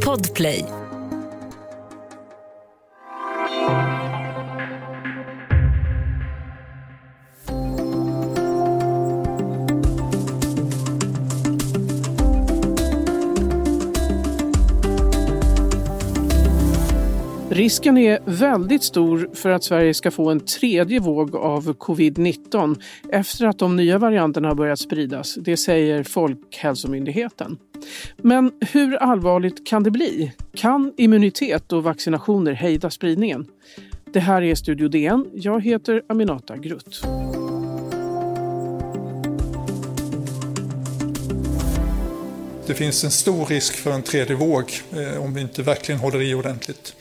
Podplay. Risken är väldigt stor för att Sverige ska få en tredje våg av covid-19 efter att de nya varianterna har börjat spridas. Det säger Folkhälsomyndigheten. Men hur allvarligt kan det bli? Kan immunitet och vaccinationer hejda spridningen? Det här är Studio DN. Jag heter Aminata Grutt. Det finns en stor risk för en tredje våg eh, om vi inte verkligen håller i ordentligt.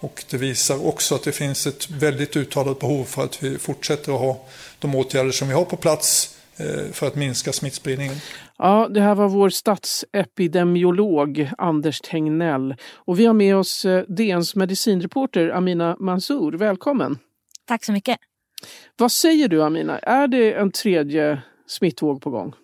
Och det visar också att det finns ett väldigt uttalat behov för att vi fortsätter att ha de åtgärder som vi har på plats eh, för att minska smittspridningen. Ja, det här var vår statsepidemiolog Anders Tegnell. Och vi har med oss eh, DNs medicinreporter Amina Mansour. Välkommen! Tack så mycket! Vad säger du Amina, är det en tredje smittvåg på gång?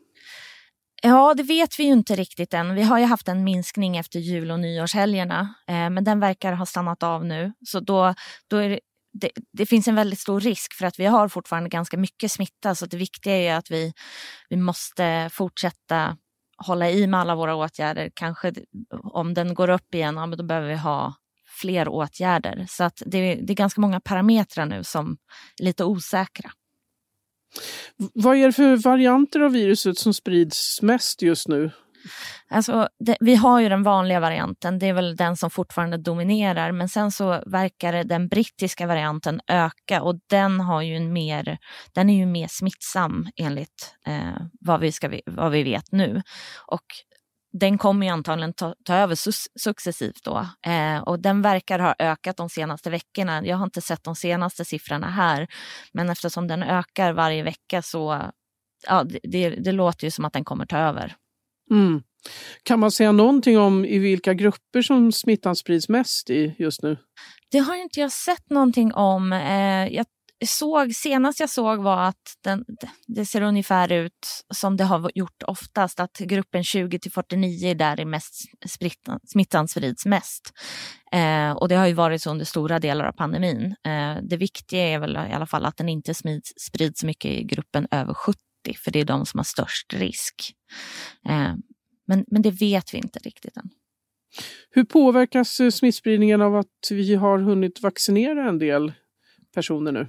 Ja, det vet vi ju inte riktigt än. Vi har ju haft en minskning efter jul och nyårshelgerna, eh, men den verkar ha stannat av nu. Så då, då är det, det, det, finns en väldigt stor risk för att vi har fortfarande ganska mycket smitta. Så det viktiga är att vi, vi måste fortsätta hålla i med alla våra åtgärder. Kanske om den går upp igen, ja, men då behöver vi ha fler åtgärder. Så att det, det är ganska många parametrar nu som är lite osäkra. Vad är det för varianter av viruset som sprids mest just nu? Alltså, det, vi har ju den vanliga varianten, det är väl den som fortfarande dominerar. Men sen så verkar den brittiska varianten öka och den, har ju en mer, den är ju mer smittsam enligt eh, vad, vi ska, vad vi vet nu. Och den kommer ju antagligen ta, ta över successivt då. Eh, och den verkar ha ökat de senaste veckorna. Jag har inte sett de senaste siffrorna här, men eftersom den ökar varje vecka så ja, det, det, det låter ju som att den kommer ta över. Mm. Kan man säga någonting om i vilka grupper som smittan sprids mest i just nu? Det har inte jag sett någonting om. Eh, jag såg, senast jag såg var att den, det ser ungefär ut som det har gjort oftast, att gruppen 20 till 49 är där det mest smittan sprids mest. Eh, och det har ju varit så under stora delar av pandemin. Eh, det viktiga är väl i alla fall att den inte sprids, sprids mycket i gruppen över 70, för det är de som har störst risk. Eh, men, men det vet vi inte riktigt än. Hur påverkas eh, smittspridningen av att vi har hunnit vaccinera en del personer nu?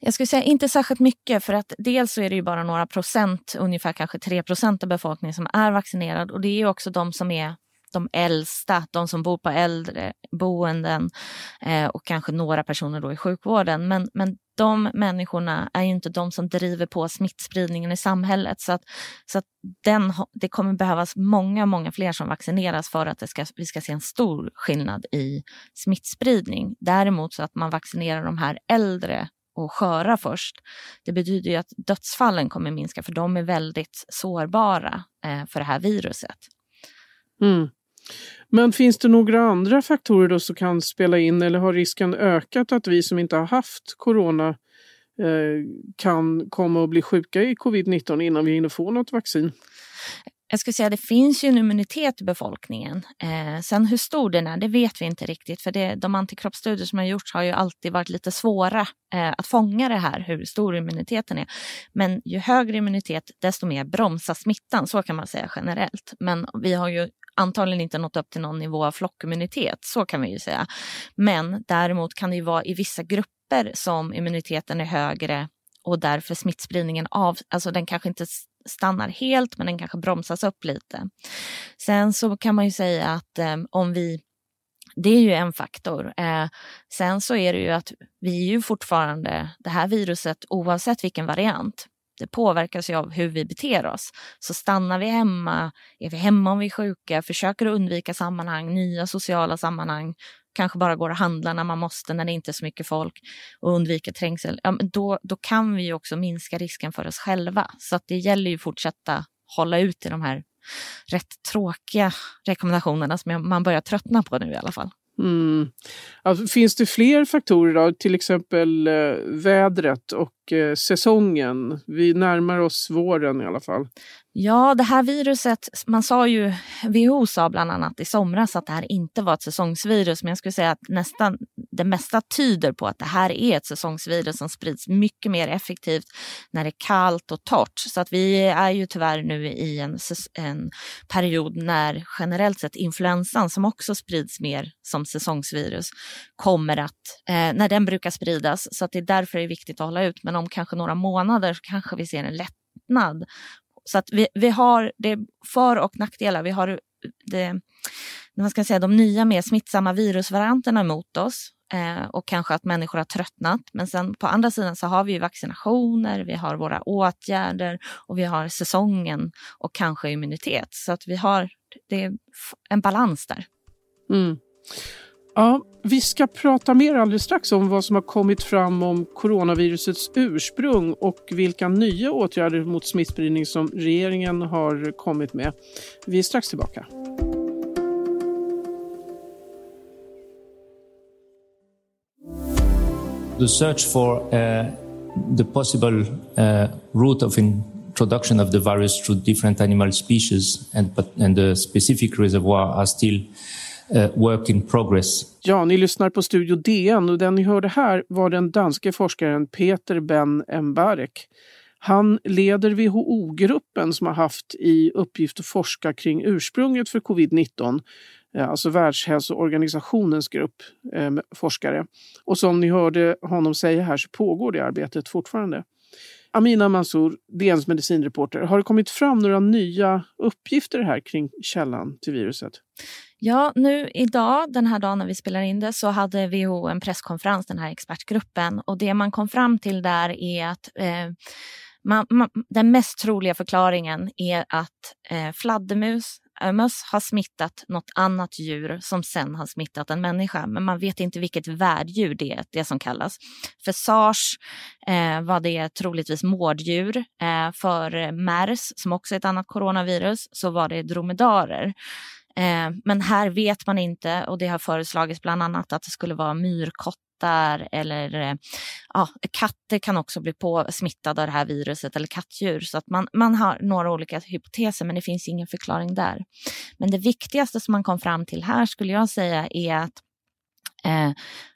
Jag skulle säga inte särskilt mycket för att dels så är det ju bara några procent, ungefär kanske 3 procent av befolkningen som är vaccinerad och det är ju också de som är de äldsta, de som bor på äldreboenden eh, och kanske några personer då i sjukvården. Men, men de människorna är ju inte de som driver på smittspridningen i samhället. Så att, så att den, det kommer behövas många, många fler som vaccineras för att det ska, vi ska se en stor skillnad i smittspridning. Däremot så att man vaccinerar de här äldre och sköra först. Det betyder ju att dödsfallen kommer minska för de är väldigt sårbara eh, för det här viruset. Mm. Men finns det några andra faktorer då som kan spela in eller har risken ökat att vi som inte har haft corona eh, kan komma att bli sjuka i covid-19 innan vi hinner få något vaccin? Jag skulle säga att det finns ju en immunitet i befolkningen. Eh, sen hur stor den är, det vet vi inte riktigt. För det, de antikroppsstudier som har gjorts har ju alltid varit lite svåra eh, att fånga det här, hur stor immuniteten är. Men ju högre immunitet, desto mer bromsar smittan. Så kan man säga generellt. Men vi har ju antagligen inte nått upp till någon nivå av flockimmunitet, så kan vi ju säga. Men däremot kan det ju vara i vissa grupper som immuniteten är högre och därför smittspridningen av, alltså den kanske inte stannar helt men den kanske bromsas upp lite. Sen så kan man ju säga att eh, om vi det är ju en faktor. Eh, sen så är det ju att vi är ju fortfarande, det här viruset oavsett vilken variant, det påverkas ju av hur vi beter oss. Så stannar vi hemma, är vi hemma om vi är sjuka, försöker undvika sammanhang, nya sociala sammanhang, kanske bara går och handlar när man måste, när det inte är så mycket folk och undviker trängsel, ja, då, då kan vi ju också minska risken för oss själva. Så att det gäller ju att fortsätta hålla ut i de här rätt tråkiga rekommendationerna som man börjar tröttna på nu i alla fall. Mm. Alltså, finns det fler faktorer då, till exempel eh, vädret och Eh, säsongen. Vi närmar oss våren i alla fall. Ja, det här viruset, man sa ju, WHO sa bland annat i somras att det här inte var ett säsongsvirus, men jag skulle säga att nästan det mesta tyder på att det här är ett säsongsvirus som sprids mycket mer effektivt när det är kallt och torrt. Så att vi är ju tyvärr nu i en, en period när generellt sett influensan, som också sprids mer som säsongsvirus, kommer att, eh, när den brukar spridas. Så att det är därför det är viktigt att hålla ut. Men om kanske några månader kanske vi ser en lättnad så att vi, vi har det för och nackdelar. Vi har det, man ska säga, de nya mer smittsamma virusvarianterna mot oss eh, och kanske att människor har tröttnat. Men sen på andra sidan så har vi vaccinationer, vi har våra åtgärder och vi har säsongen och kanske immunitet. Så att vi har det är en balans där. Mm. Ja, vi ska prata mer alldeles strax om vad som har kommit fram om coronavirusets ursprung och vilka nya åtgärder mot smittspridning som regeringen har kommit med. Vi är strax tillbaka. The search for uh, the possible uh, route of introduction of the virus through different animal species and, and the specific reservoir are still Eh, work in progress. Ja, ni lyssnar på Studio DN och den ni hörde här var den danske forskaren Peter Ben Mbarek. Han leder WHO-gruppen som har haft i uppgift att forska kring ursprunget för covid-19, eh, alltså Världshälsoorganisationens grupp eh, forskare. Och som ni hörde honom säga här så pågår det arbetet fortfarande. Amina Mansour, DNs medicinreporter, har det kommit fram några nya uppgifter här kring källan till viruset? Ja, nu idag, den här dagen när vi spelar in det, så hade WHO en presskonferens, den här expertgruppen. Och det man kom fram till där är att eh, man, man, den mest troliga förklaringen är att eh, fladdermus eh, möss har smittat något annat djur som sen har smittat en människa. Men man vet inte vilket värddjur det är, det som kallas. För sars eh, var det troligtvis mårddjur. Eh, för mers, som också är ett annat coronavirus, så var det dromedarer. Eh, men här vet man inte och det har föreslagits bland annat att det skulle vara myrkottar eller eh, ja, katter kan också bli på, smittade av det här viruset eller kattdjur. Så att man, man har några olika hypoteser men det finns ingen förklaring där. Men det viktigaste som man kom fram till här skulle jag säga är att eh,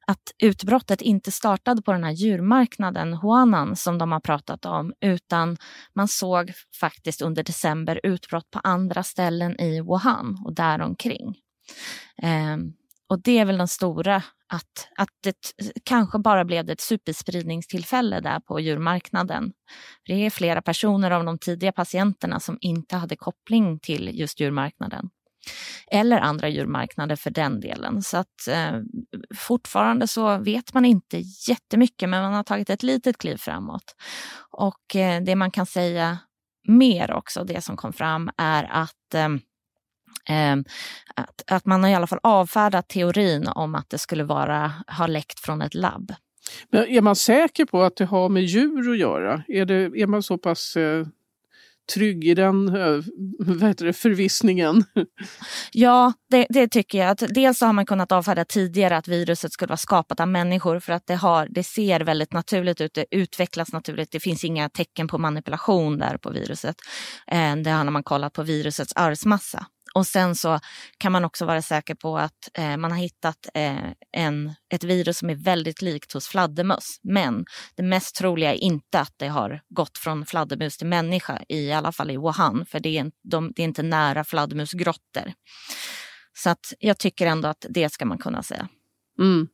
att utbrottet inte startade på den här djurmarknaden Huanan som de har pratat om, utan man såg faktiskt under december utbrott på andra ställen i Wuhan och däromkring. Eh, och det är väl den stora, att, att det kanske bara blev ett superspridningstillfälle där på djurmarknaden. Det är flera personer av de tidiga patienterna som inte hade koppling till just djurmarknaden eller andra djurmarknader för den delen. Så att eh, fortfarande så vet man inte jättemycket men man har tagit ett litet kliv framåt. Och eh, det man kan säga mer också, det som kom fram, är att eh, eh, att, att man har i alla fall avfärdat teorin om att det skulle vara, ha läckt från ett labb. Men är man säker på att det har med djur att göra? Är, det, är man så pass eh, trygg i den eh, vad heter det, förvissningen. Ja, det, det, tycker jag. Att dels har man kunnat avfärda tidigare att viruset skulle vara skapat av människor för att det, har, det ser väldigt naturligt ut, det utvecklas naturligt. Det finns inga tecken på manipulation där på viruset. Eh, det har man kollat på virusets arvsmassa. Och sen så kan man också vara säker på att eh, man har hittat eh, en, ett virus som är väldigt likt hos fladdermöss. Men det mest troliga är inte att det har gått från fladdermus till människa, i alla fall i Wuhan, för det är, de, det är inte nära fladdermusgrottor. Så att jag tycker ändå att det ska man kunna säga. Mm.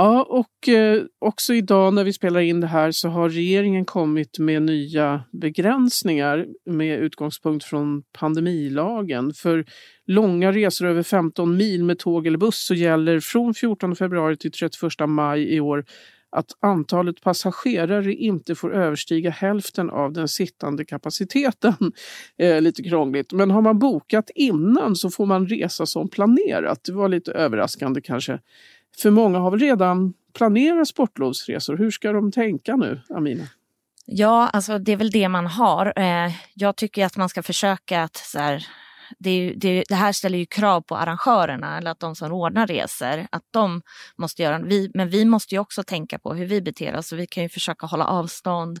Ja, och eh, också idag när vi spelar in det här så har regeringen kommit med nya begränsningar med utgångspunkt från pandemilagen. För långa resor över 15 mil med tåg eller buss så gäller från 14 februari till 31 maj i år att antalet passagerare inte får överstiga hälften av den sittande kapaciteten. Eh, lite krångligt, men har man bokat innan så får man resa som planerat. Det var lite överraskande kanske. För många har väl redan planerat sportlovsresor. Hur ska de tänka nu, Amina? Ja, alltså det är väl det man har. Eh, jag tycker att man ska försöka att så här, det, det, det, här ställer ju krav på arrangörerna eller att de som ordnar resor, att de måste göra vi, Men vi måste ju också tänka på hur vi beter oss. Vi kan ju försöka hålla avstånd.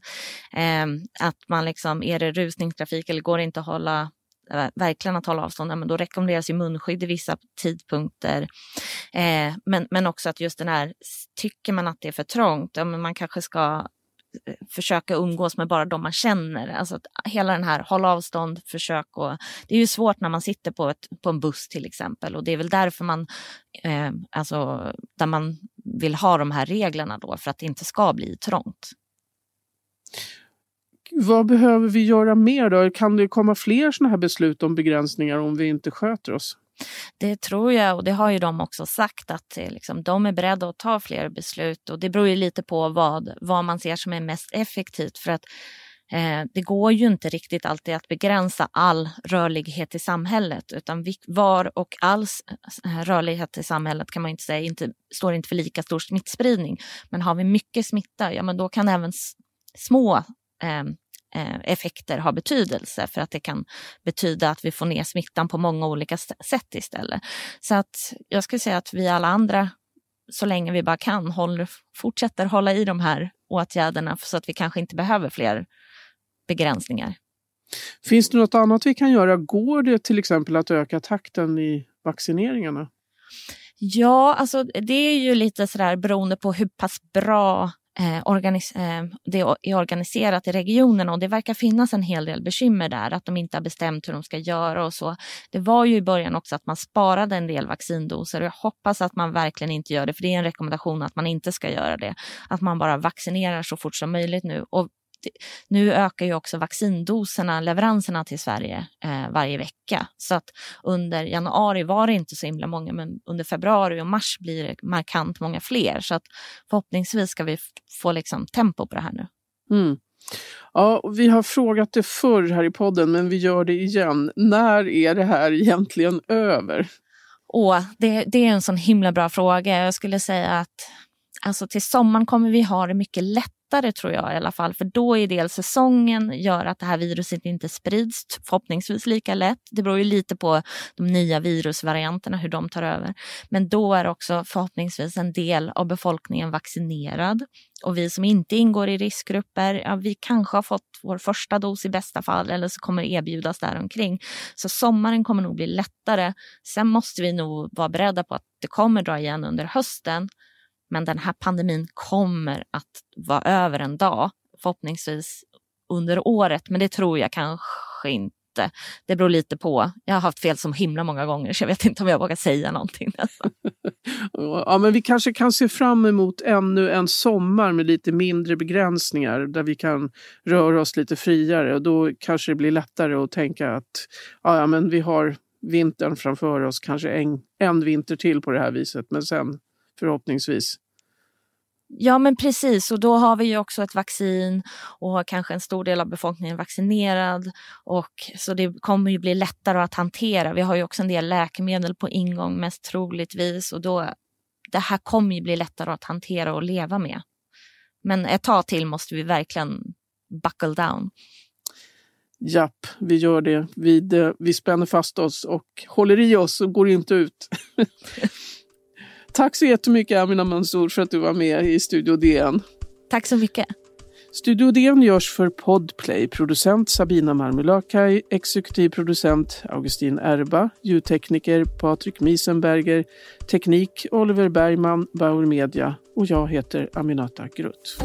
Eh, att man liksom, är det rusningstrafik eller går det inte att hålla Eh, verkligen att hålla avstånd, men då rekommenderas ju munskydd i vissa tidpunkter. Eh, men, men också att just den här, tycker man att det är för trångt, ja, men man kanske ska eh, försöka umgås med bara de man känner. Alltså att hela den här håll avstånd, försök och det är ju svårt när man sitter på, ett, på en buss till exempel och det är väl därför man, eh, alltså där man vill ha de här reglerna då för att det inte ska bli trångt. Vad behöver vi göra mer då? Kan det komma fler sådana här beslut om begränsningar om vi inte sköter oss? Det tror jag och det har ju de också sagt att eh, liksom, de är beredda att ta fler beslut och det beror ju lite på vad, vad man ser som är mest effektivt för att eh, det går ju inte riktigt alltid att begränsa all rörlighet i samhället utan var och all eh, rörlighet i samhället kan man inte säga inte, står inte för lika stor smittspridning. Men har vi mycket smitta, ja men då kan även små effekter har betydelse för att det kan betyda att vi får ner smittan på många olika sätt istället. Så att jag skulle säga att vi alla andra, så länge vi bara kan, håller, fortsätter hålla i de här åtgärderna så att vi kanske inte behöver fler begränsningar. Finns det något annat vi kan göra? Går det till exempel att öka takten i vaccineringarna? Ja, alltså det är ju lite sådär beroende på hur pass bra eh, organis eh, det är organiserat i regionen och det verkar finnas en hel del bekymmer där, att de inte har bestämt hur de ska göra och så. Det var ju i början också att man sparade en del vaccindoser och jag hoppas att man verkligen inte gör det, för det är en rekommendation att man inte ska göra det. Att man bara vaccinerar så fort som möjligt nu. Och nu ökar ju också vaccindoserna, leveranserna till Sverige eh, varje vecka. Så att under januari var det inte så himla många, men under februari och mars blir det markant många fler. Så att förhoppningsvis ska vi få liksom tempo på det här nu. Mm. Ja, vi har frågat det förr här i podden, men vi gör det igen. När är det här egentligen över? Åh, det, det är en sån himla bra fråga. Jag skulle säga att alltså till sommaren kommer vi ha det mycket lätt lättare tror jag i alla fall, för då är dels säsongen gör att det här viruset inte sprids förhoppningsvis lika lätt. Det beror ju lite på de nya virusvarianterna, hur de tar över. Men då är också förhoppningsvis en del av befolkningen vaccinerad. Och vi som inte ingår i riskgrupper, ja, vi kanske har fått vår första dos i bästa fall eller så kommer det erbjudas däromkring. Så sommaren kommer nog bli lättare. Sen måste vi nog vara beredda på att det kommer dra igen under hösten. Men den här pandemin kommer att vara över en dag, förhoppningsvis under året, men det tror jag kanske inte. Det beror lite på. Jag har haft fel så himla många gånger så jag vet inte om jag vågar säga någonting. ja, men vi kanske kan se fram emot ännu en sommar med lite mindre begränsningar där vi kan röra oss lite friare och då kanske det blir lättare att tänka att ja, men vi har vintern framför oss, kanske en, en vinter till på det här viset, men sen förhoppningsvis. Ja men precis och då har vi ju också ett vaccin och kanske en stor del av befolkningen vaccinerad. Och, så det kommer ju bli lättare att hantera. Vi har ju också en del läkemedel på ingång mest troligtvis och då det här kommer ju bli lättare att hantera och leva med. Men ett tag till måste vi verkligen buckle down. Japp, vi gör det. Vi, vi spänner fast oss och håller i oss och går inte ut. Tack så jättemycket Amina Mansour för att du var med i Studio DN. Tack så mycket. Studio DN görs för Podplay. Producent Sabina Marmelakai, exekutiv producent Augustin Erba, ljudtekniker Patrik Miesenberger, teknik Oliver Bergman, Bauer Media och jag heter Aminata Grutt.